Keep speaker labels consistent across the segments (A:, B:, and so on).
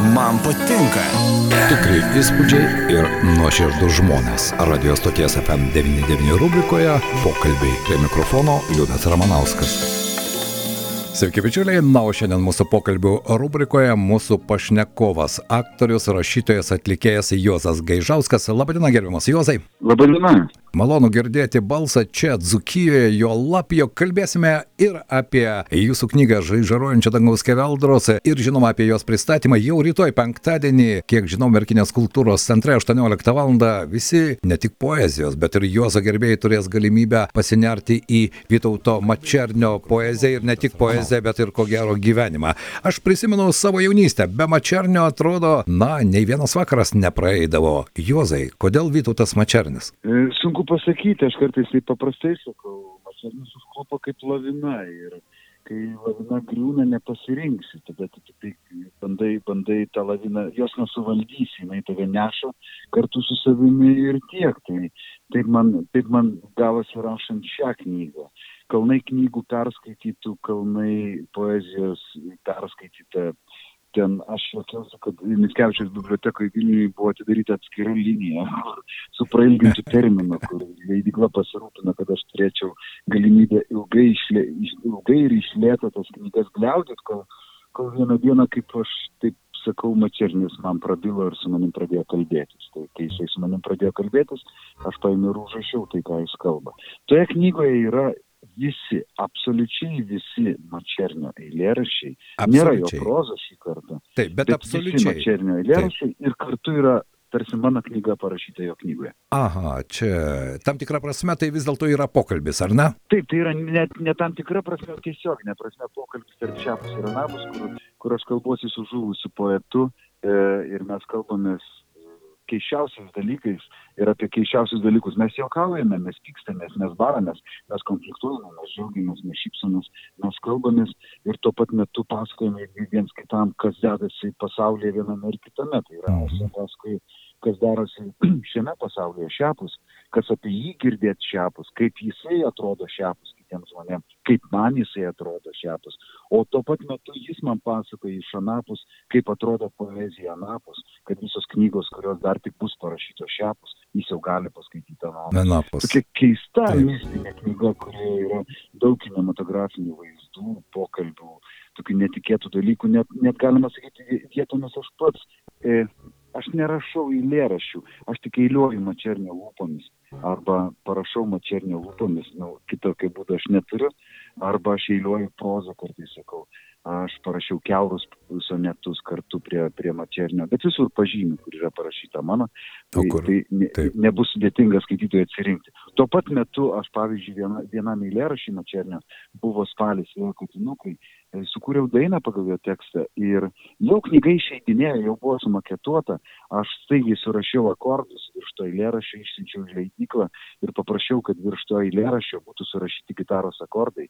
A: Man patinka.
B: Tikrai įspūdžiai ir nuoširdus žmonės. Radio stoties FM99 rubrikoje pokalbiai prie mikrofono Liudas Ramanauskas. Sveiki, bičiuliai. Na, o šiandien mūsų pokalbių rubrikoje mūsų pašnekovas, aktorius, rašytojas, atlikėjas Juozas Gaižauskas. Labadiena, gerbiamas Juozai.
C: Labadiena.
B: Malonu girdėti balsą čia, Dzukijoje, jo lapijo. Kalbėsime ir apie jūsų knygą Žaižaruojančio dangaus keveldros ir žinoma apie jos pristatymą jau rytoj penktadienį, kiek žinau, Merkinės kultūros centre 18 val. Visi ne tik poezijos, bet ir Juozo gerbėjai turės galimybę pasinerti į Vytauto Mačernio poeziją ir ne tik poeziją, bet ir ko gero gyvenimą. Aš prisimenu savo jaunystę, be Mačernio atrodo, na, nei vienas vakaras nepraeidavo. Juozai, kodėl Vytautas Mačernis?
C: E, sunku pasakyti, aš kartais taip paprastai sakau, mačernis užklopo kaip lavina ir kai lavina griūna, nepasirinksi, tada tu tik bandai, bandai tą laviną, jos nesuvaldysi, jinai tave neša kartu su savimi ir tiek. Tai taip man, taip man gavosi rašant šią knygą. Kalnai knygų perskaitytų, kalnai poezijos perskaityta ten aš juokiausi, kad Mickevičiaus bibliotekoje Vilniuje buvo atidaryta atskira linija su prailgintų terminu, kur leidikla pasirūpino, kad aš turėčiau galimybę ilgai, išlė, ilgai ir išlėto tas knygas gliaudyti, kol, kol vieną dieną, kaip aš taip sakau, Mačernis man prabilo ir su manim pradėjo kalbėtis. Tai kai jisai su manim pradėjo kalbėtis, aš paėmiau ir užrašiau tai, ką jis kalba. Toje knygoje yra visi, absoliučiai visi Mačernio eilėrašiai. Nėra jo proza šį kartą.
B: Taip, bet, bet absoliučiai.
C: Mačernio eilėrašiai ir kartu yra tarsi mano knyga parašyta jo knygoje.
B: Aha, čia tam tikra prasme tai vis dėlto yra pokalbis, ar ne?
C: Taip, tai yra net ne tam tikra prasme, tiesiog ne prasme pokalbis tarp šiapus ir anapus, kur, kur aš kalbuosi su žuvusiu poetu e, ir mes kalbamės keiščiausiais dalykais ir apie keiščiausius dalykus. Mes juokaujame, mes pykstamės, mes baramės, mes konfliktuojame, mes džiaugiamės, mes šypsomės, mes kalbamės ir tuo pat metu pasakojame viens kitam, kas dedasi pasaulyje viename ir kitame. Tai yra, aš pasakoju, kas darosi šiame pasaulyje šiapus, kas apie jį girdėti šiapus, kaip jisai atrodo šiapus kitiems žmonėms, kaip man jisai atrodo šiapus. O tuo pat metu jis man pasakoja iš anapus, kaip atrodo poezija anapus, kad visos knygos, kurios dar tik bus parašytos šiapus, jis jau gali paskaityti anapus. Tokia keista Taip. mistinė knyga, kurioje yra daug kinematografinių vaizdų, pokalbių, tokių netikėtų dalykų, net, net galima sakyti, vietomis aš pats. E, aš nerašau eilėraščių, aš tik eiliuoju mačernio lūpomis. Arba parašau mačernio lūpomis, nu, kitokio būdo aš neturiu, arba aš eiliuoju prozą kartais sakau. Aš parašiau keurus sonetus kartu prie, prie mačernio, bet visur pažymiu, kur yra parašyta mano. Tai, tai ne, nebus sudėtinga skaitytojui atsirinkti. Tuo pat metu aš, pavyzdžiui, viena, vienam eilėrašį mačernio buvo spalis vėl katinukai sukūriau dainą pagal jo tekstą ir jau knyga išeidinėjo, jau buvo sumaketuota, aš staigiai surašiau akordus virš to eilėraščio, išsiunčiau į leidyklą ir paprašiau, kad virš to eilėraščio būtų surašyti gitaros akordai,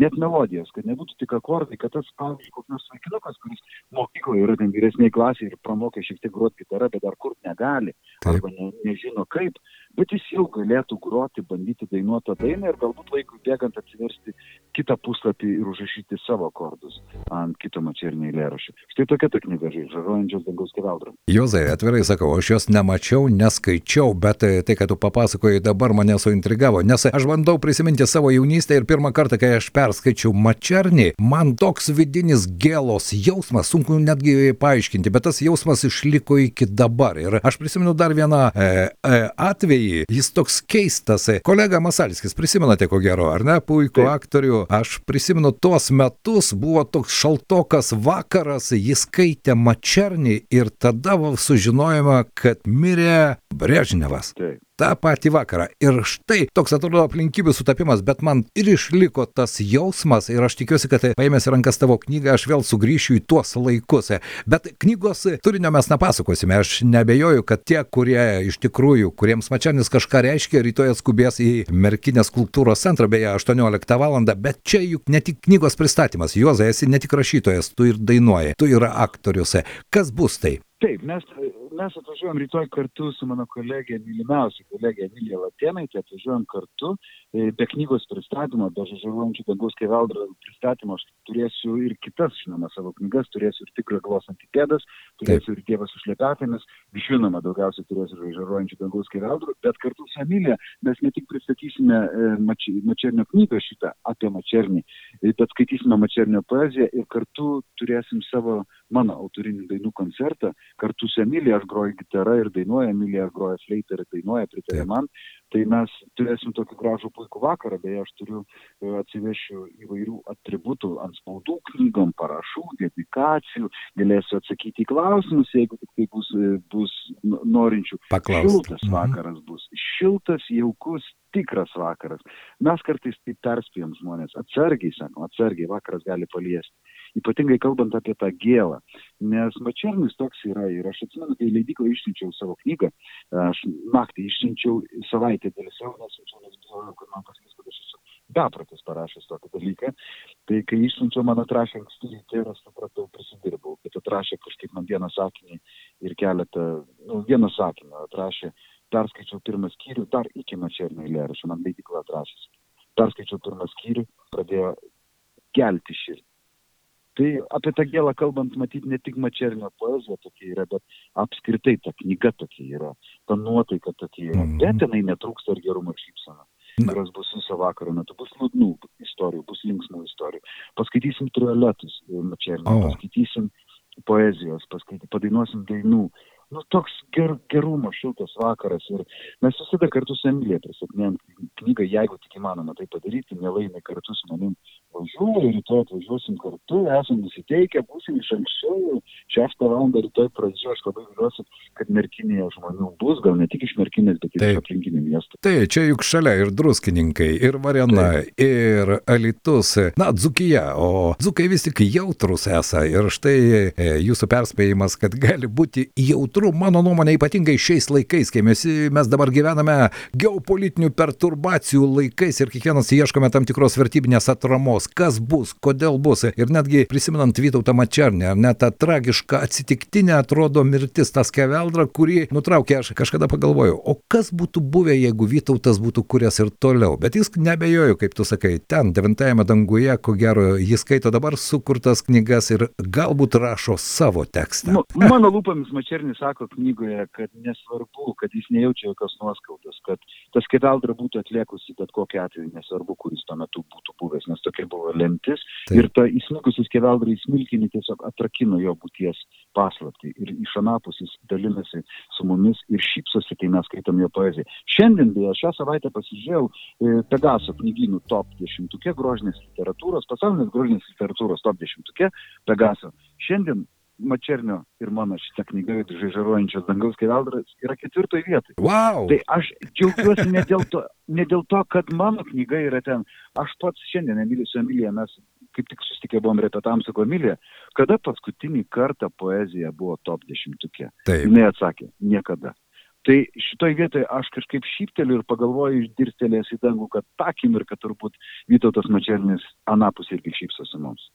C: net melodijos, kad nebūtų tik akordai, kad tas, pavyzdžiui, koks nors vaikinukas, kuris mokykloje yra ten vyresniai klasiai ir pramokė šiek tiek groti gitarą, bet dar kur negali, arba ne, nežino kaip, bet jis jau galėtų groti, bandyti dainuoti tą dainą ir galbūt laikui bėgant atsiversti kitą puslapį ir užrašyti savo akordus ant kito mačernio eilėraščio. Štai tokia ta knyga, žaruojančios dangaus keveldra.
B: Jozai, atvirai sakau, aš jos nemačiau, neskaičiau, bet tai, kad tu papasakojai, dabar mane suintrigavo, nes aš bandau prisiminti savo jaunystę ir pirmą kartą, kai aš perskaičiau mačernį, man toks vidinis gėlos jausmas, sunku netgi paaiškinti, bet tas jausmas išliko iki dabar. Ir aš prisimenu dar vieną e, e, atvejį, jis toks keistas. Kolega Masalskis, prisimenate ko gero, ar ne, puikų aktorių, aš prisimenu tuos metus, buvo toks šaltokas vakaras, jis skaitė Mačernį ir tada sužinojome, kad mirė Brežnevas.
C: Taip
B: tą patį vakarą. Ir štai toks atrodo aplinkybių sutapimas, bet man ir išliko tas jausmas ir aš tikiuosi, kad paėmęs į rankas tavo knygą aš vėl sugrįšiu į tuos laikus. Bet knygos turinio mes nepasakosime. Aš nebejoju, kad tie, kurie iš tikrųjų, kuriems Mačianis kažką reiškia, rytoj atskubės į Merkinės kultūros centrą, beje, 18 val. Bet čia juk ne tik knygos pristatymas. Juozai, esi ne tik rašytojas, tu ir dainuoji, tu yra aktorius. Kas bus tai?
C: Taip, mes mes atvažiuojam rytoj kartu su mano kolegė, mylimiausia kolegė Emilija Latėnaitė, atvažiuojam kartu, e, be knygos pristatymo, be žažaruojančių dangaus keveldro pristatymo, aš turėsiu ir kitas, žinoma, savo knygas, turėsiu ir tikrą glos antipėdas, turėsiu ir Dievas su šlepetėmis, žinoma, daugiausiai turėsiu žažaruojančių dangaus keveldro, bet kartu su Emilija mes ne tik pristatysime e, mač, Mačernio knygą šitą apie Mačernį, e, bet skaitysime Mačernio poeziją ir kartu turėsim savo mano autorinį dainų koncertą, kartu su Emilija. Aš groju gitarą ir dainuoju, Emilija groja fleitą ir dainuoja, pritarė man, tai mes turėsim tokį gražų puikų vakarą, beje, aš turiu e, atsivešiu įvairių atributų ant spaudų knygom, parašų, dedikacijų, galėsiu atsakyti į klausimus, jeigu tik tai bus, e, bus norinčių.
B: Paklausti.
C: Šiltas mhm. vakaras bus, šiltas, jaukus, tikras vakaras. Mes kartais taip perspėjom žmonės, atsargiai, sakom, atsargiai, vakaras gali paliesti. Ypatingai kalbant apie tą gėlą, nes Mačernis toks yra ir aš atsimenu, kai leidyklą išsiunčiau savo knygą, aš naktį išsiunčiau, savaitę dėl savo nes bijojau, kad man pasakys, kad aš esu bepratis parašęs tokį dalyką. Tai kai išsiunčiau man atrašę anksti ryte ir aš supratau, prisidirbau, bet atrašė kažkaip man vieną sakinį ir keletą, nu, vieną sakinį atrašė perskaičiau pirmą skyrių, dar iki Mačernio eilėraščio, man leidikla atrašęs. Perskaičiau pirmą skyrių, pradėjo gelti širdį. Tai apie tą gėlą kalbant, matyti ne tik Mačernio poezija tokia yra, bet apskritai ta knyga tokia yra, ta nuotaika tokia yra. Mm. Bet jinai netrūksta ir gerumo ir šypsena. Kurios bus viso vakaro metu, bus liūdnų istorijų, bus linksmų istorijų. Paskaitysim trioletus Mačernio, oh. paskaitysim poezijos, paskaitysim, padainuosim dainų, nu, toks ger, gerumo, šiltas vakaras. Ir mes visada kartu su Emilija pristatinėjom knygą, jeigu tik įmanoma tai padaryti, mielai jinai kartu su manim važiuoja, rytoj atvažiuosim kartu, esam nusiteikę, būsim iš anksčiau, šeštą valandą rytoj pradžiu, aš labai viliuosi, kad merkinėje žmonių bus, gal ne tik iš merkinės, bet ir iš aplinkinių miestų.
B: Tai čia juk šalia ir druskininkai, ir Varena, Taip. ir Alitus, na, Dzukija, o Dzukai vis tik jautrus esą. Ir štai e, jūsų perspėjimas, kad gali būti jautru, mano nuomonė, ypatingai šiais laikais, kai mes, mes dabar gyvename geopolitinių perturbacijų laikais ir kiekvienas ieškome tam tikros vertybinės atramos, kas bus, kodėl bus. Ir netgi prisimenant Vytautą Mačernį, ar net tą tragišką atsitiktinę atrodo mirtis, tas keveldra, kurį nutraukė, aš kažkada pagalvojau, o kas būtų buvę, jeigu Vytautas būtų kuręs ir toliau. Bet jis nebejoju, kaip tu sakai, ten, devintajame danguje, ko gero, jis skaito dabar sukurtas knygas ir galbūt rašo savo tekstą.
C: Mano lūpomis Mačernis sako knygoje, kad nesvarbu, kad jis nejaučia jokios nuoskaudos, kad tas keveldra būtų atliekusi bet kokiu atveju, nesvarbu, kuris tuo metu būtų buvęs, nes tokia buvo lemtis. Taip. Ir ta įsmukusis keveldra į smilkinį tiesiog atrakino jo būties paslapti. Ir iš anapus jis dalinasi su mumis ir šypsosi, kai mes skaitom jo poeziją. Šiandien, beje, šią savaitę pasižiūrėjau e, Pegaso knygynų top 10 grožinės literatūros, pasaulinės grožinės literatūros top 10 Pegaso. Šiandien Mačernio ir mano šitą knygą, Žaižaruojančios dangaus keveldras, yra ketvirtoje vietoje.
B: Wow.
C: Tai aš džiaugiuosi ne dėl, to, ne dėl to, kad mano knyga yra ten. Aš pats šiandien, Emilija, su Emilija, mes kaip tik susitikę buvom repetavom su Emilija, kada paskutinį kartą poezija buvo top dešimtukė.
B: Taip.
C: Jis atsakė, niekada. Tai šitoj vietoje aš kažkaip šypteliu ir pagalvoju išdirstelės į dangų, kad tą akimirką turbūt Vytautas Mačernis anapus irgi šypsosi mums.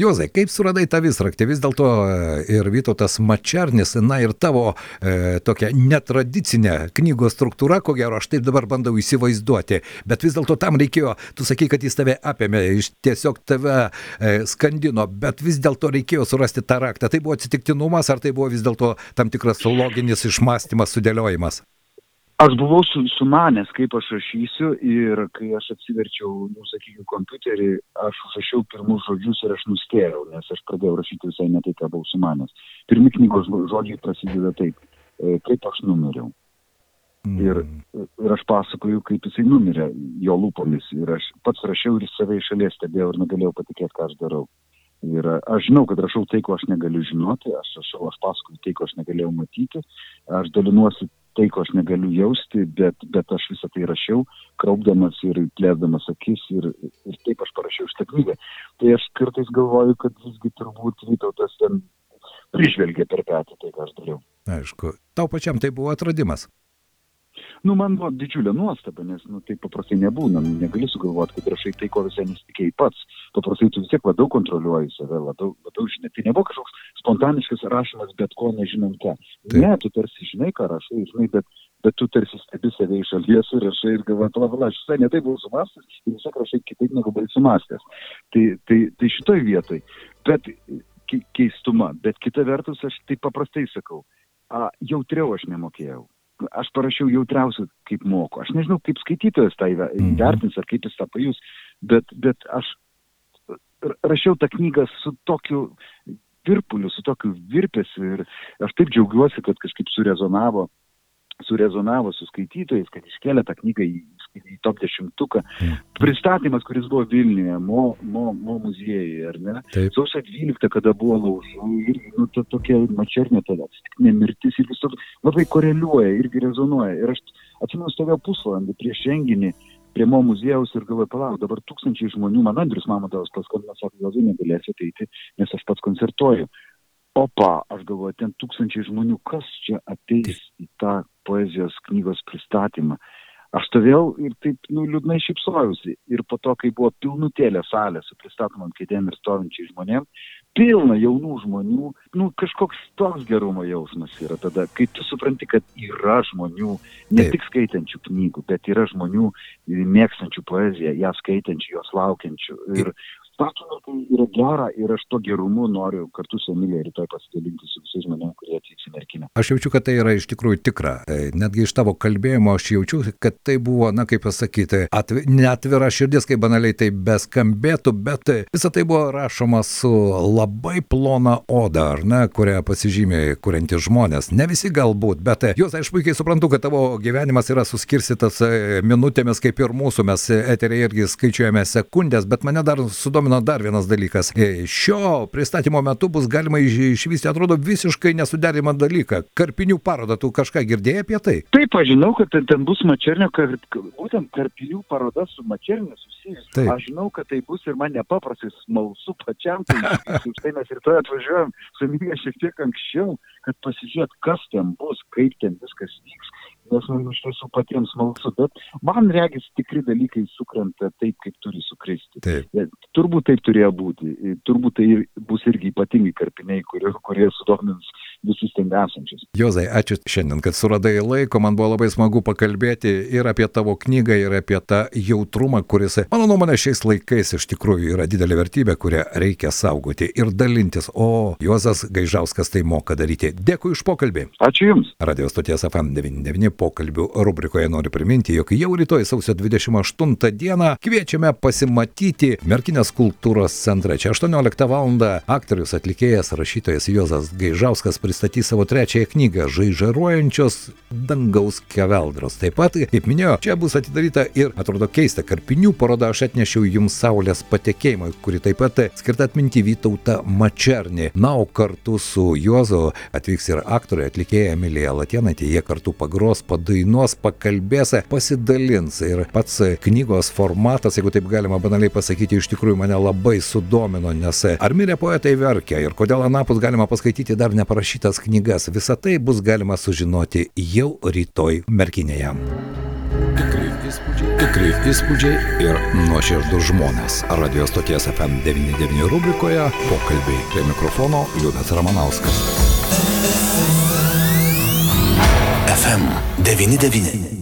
B: Juozai, kaip suradai tą visraktį? Vis dėlto e, ir Vytautas Mačernis, na ir tavo e, tokia netradicinė knygos struktūra, ko gero, aš taip dabar bandau įsivaizduoti, bet vis dėlto tam reikėjo, tu sakai, kad jis tave apėmė, iš tiesiog tave e, skandino, bet vis dėlto reikėjo surasti tą raktą. Tai buvo atsitiktinumas, ar tai buvo vis dėlto tam tikras loginis išmastymas, sudėliojimas?
C: Aš buvau su, sumanęs, kaip aš rašysiu ir kai aš atsiverčiau, nu, sakykime, kompiuterį, aš užrašiau pirmus žodžius ir aš nustėjau, nes aš pradėjau rašyti visai ne tai, ką buvau sumanęs. Pirmi knygos žodžiai prasideda taip, e, kaip aš numeriau. Mm. Ir, ir aš pasakoju, kaip jisai numirė jo lūpomis. Ir aš pats rašiau ir save iš šalies stebėjau ir negalėjau patikėti, ką aš darau. Ir aš žinau, kad rašau tai, ko aš negaliu žinoti, aš rašau, aš pasakoju tai, ko aš negalėjau matyti, aš dalinuosi tai, ko aš negaliu jausti, bet, bet aš visą tai rašiau, kraupdamas ir plėsdamas akis ir, ir taip aš parašiau šitą knygą. Tai aš kartais galvoju, kad visgi turbūt Vytautas ten prižvelgė per petį tai, ką aš dariau.
B: Aišku, tau pačiam tai buvo atradimas.
C: Nu, man buvo didžiulė nuostaba, nes, nu, tai paprastai nebūna, nu, negali sugalvoti, kad rašai tai, ko visai nesitikėjai pats. Paprastai tu vis tiek labiau kontroliuoji save, labiau, labiau žinai, tai nebuvo kažkoks spontaniškas rašymas bet ko nežinant ką. Taip. Ne, tu tarsi žinai, ką rašai, žinai, bet, bet tu tarsi stebi save iš šalies ir rašai ir galvoji, pala, pala, aš visai netai buvau sumastęs ir visą rašai kitaip negu buvai sumastęs. Tai, tai, tai šitoj vietoj. Bet keistuma, bet kita vertus aš taip paprastai sakau, a, jautriau aš nemokėjau. Aš parašiau jautriausiai, kaip moku. Aš nežinau, kaip skaitytojas tai mhm. vertins ar kaip jis tą pajus, bet, bet aš rašiau tą knygą su tokiu virpuliu, su tokiu virpesiu ir aš taip džiaugiuosi, kad kažkaip surezonavo, surezonavo su skaitytojais, kad iškėlė tą knygą į, į top dešimtuką. Mm. Pristatymas, kuris buvo Vilniuje, Mo, Mo, Mo muziejuje, ar ne? Sausio 12, kada buvo laužų, irgi, nu, to, tokia mačernė tada, atsitiktinė mirtis ir visur labai koreliuoja, irgi rezonuoja. Ir aš atsimenu, stovėjau pusvalandį prieš renginį prie mo muziejaus ir galvoju, palauk, dabar tūkstančiai žmonių, man Andrius Mamadovas paskambino, sako, gal jūs negalėsite ateiti, nes aš pats koncertuoju. Opa, aš galvoju, ten tūkstančiai žmonių, kas čia ateis į tą poezijos knygos pristatymą. Aš stovėjau ir taip, nu, liūdnai šipsojausi. Ir po to, kai buvo pilnutėlė salė su pristatomam kėdėm ir stovinčiai žmonėm, pilna jaunų žmonių, nu, kažkoks toks gerumo jausmas yra tada, kai tu supranti, kad yra žmonių, ne taip. tik skaitančių knygų, bet yra žmonių mėgstančių poeziją, ją skaitančių, jos laukiančių. Ir statome, tai yra gera ir aš to gerumu noriu kartu su Emilija rytoj pasidalinti su visais žmonėmis, kurie atvyks į merkinę.
B: Aš jaučiu, kad tai yra iš tikrųjų tikra. E, netgi iš tavo kalbėjimo aš jaučiu, kad tai buvo, na kaip pasakyti, atvi, neatvira širdis, kaip banaliai tai beskambėtų, bet visa tai buvo rašoma su labai plona oda, ar ne, kurią pasižymė kuriantys žmonės. Ne visi galbūt, bet jūs, aš puikiai suprantu, kad tavo gyvenimas yra suskirstytas e, minutėmis kaip ir mūsų, mes eteriai irgi skaičiuojame sekundės, bet mane dar sudomino domino dar vienas dalykas. E, šio pristatymo metu bus galima išvysti, atrodo, visiškai nesuderimą dalyką. Karpinių parodą, tu kažką girdėjai apie tai?
C: Taip, aš žinau, kad ten, bus Mačernio, kad būtent karpinių paroda su Mačernio susijusi. Aš žinau, kad tai bus ir man nepaprastai smalsu pačiam. Tai už tai mes rytoj atvažiuojam su Emilija šiek tiek anksčiau, kad pasižiūrėt, kas ten bus, kaip ten viskas vyks nes man iš tiesų patiems smalsu, bet man regis tikri dalykai sukrenta taip, kaip turi sukristi. Taip. Turbūt taip turėjo būti. Turbūt tai bus irgi ypatingi karpiniai, kurie, kurie sudomins visus ten esančius.
B: Jozai, ačiū šiandien, kad suradai laiko, man buvo labai smagu pakalbėti ir apie tavo knygą, ir apie tą jautrumą, kuris, mano nuomonė, šiais laikais iš tikrųjų yra didelė vertybė, kurią reikia saugoti ir dalintis, o Jozas Gaižauskas tai moka daryti. Dėkui už pokalbį.
C: Ačiū Jums.
B: Radio stoties FM99 pokalbių rubrikoje noriu priminti, jog jau rytoj sausio 28 dieną kviečiame pasimatyti Merkinės kultūros centre. Čia 18 val. aktorius, atlikėjas, rašytojas Jozas Gaižauskas pristatys savo trečiąją knygą Žaižaruojančios dangaus keveldros. Taip pat, kaip minėjau, čia bus atidaryta ir, atrodo keista, karpinių paroda aš atnešiau jums Saulės patekėjimą, kuri taip pat skirta atminti Vytautą Mačernį. Na, o kartu su Juozu atvyks ir aktorė, atlikėja Emilija Latienaitė, jie kartu pagros, padainuos, pakalbės, pasidalins. Ir pats knygos formatas, jeigu taip galima banaliai pasakyti, iš tikrųjų mane labai sudomino, nes ar mirė poetai verkia ir kodėl anapus galima paskaityti dar neparašytą parašytas knygas. Visą tai bus galima sužinoti jau rytoj merkinėje. Tikrai įspūdžiai. Tikrai įspūdžiai ir nuoširdus žmonės. Radio stoties FM99 rubrikoje pokalbiai prie mikrofono Liudas Ramanauskas. FM99.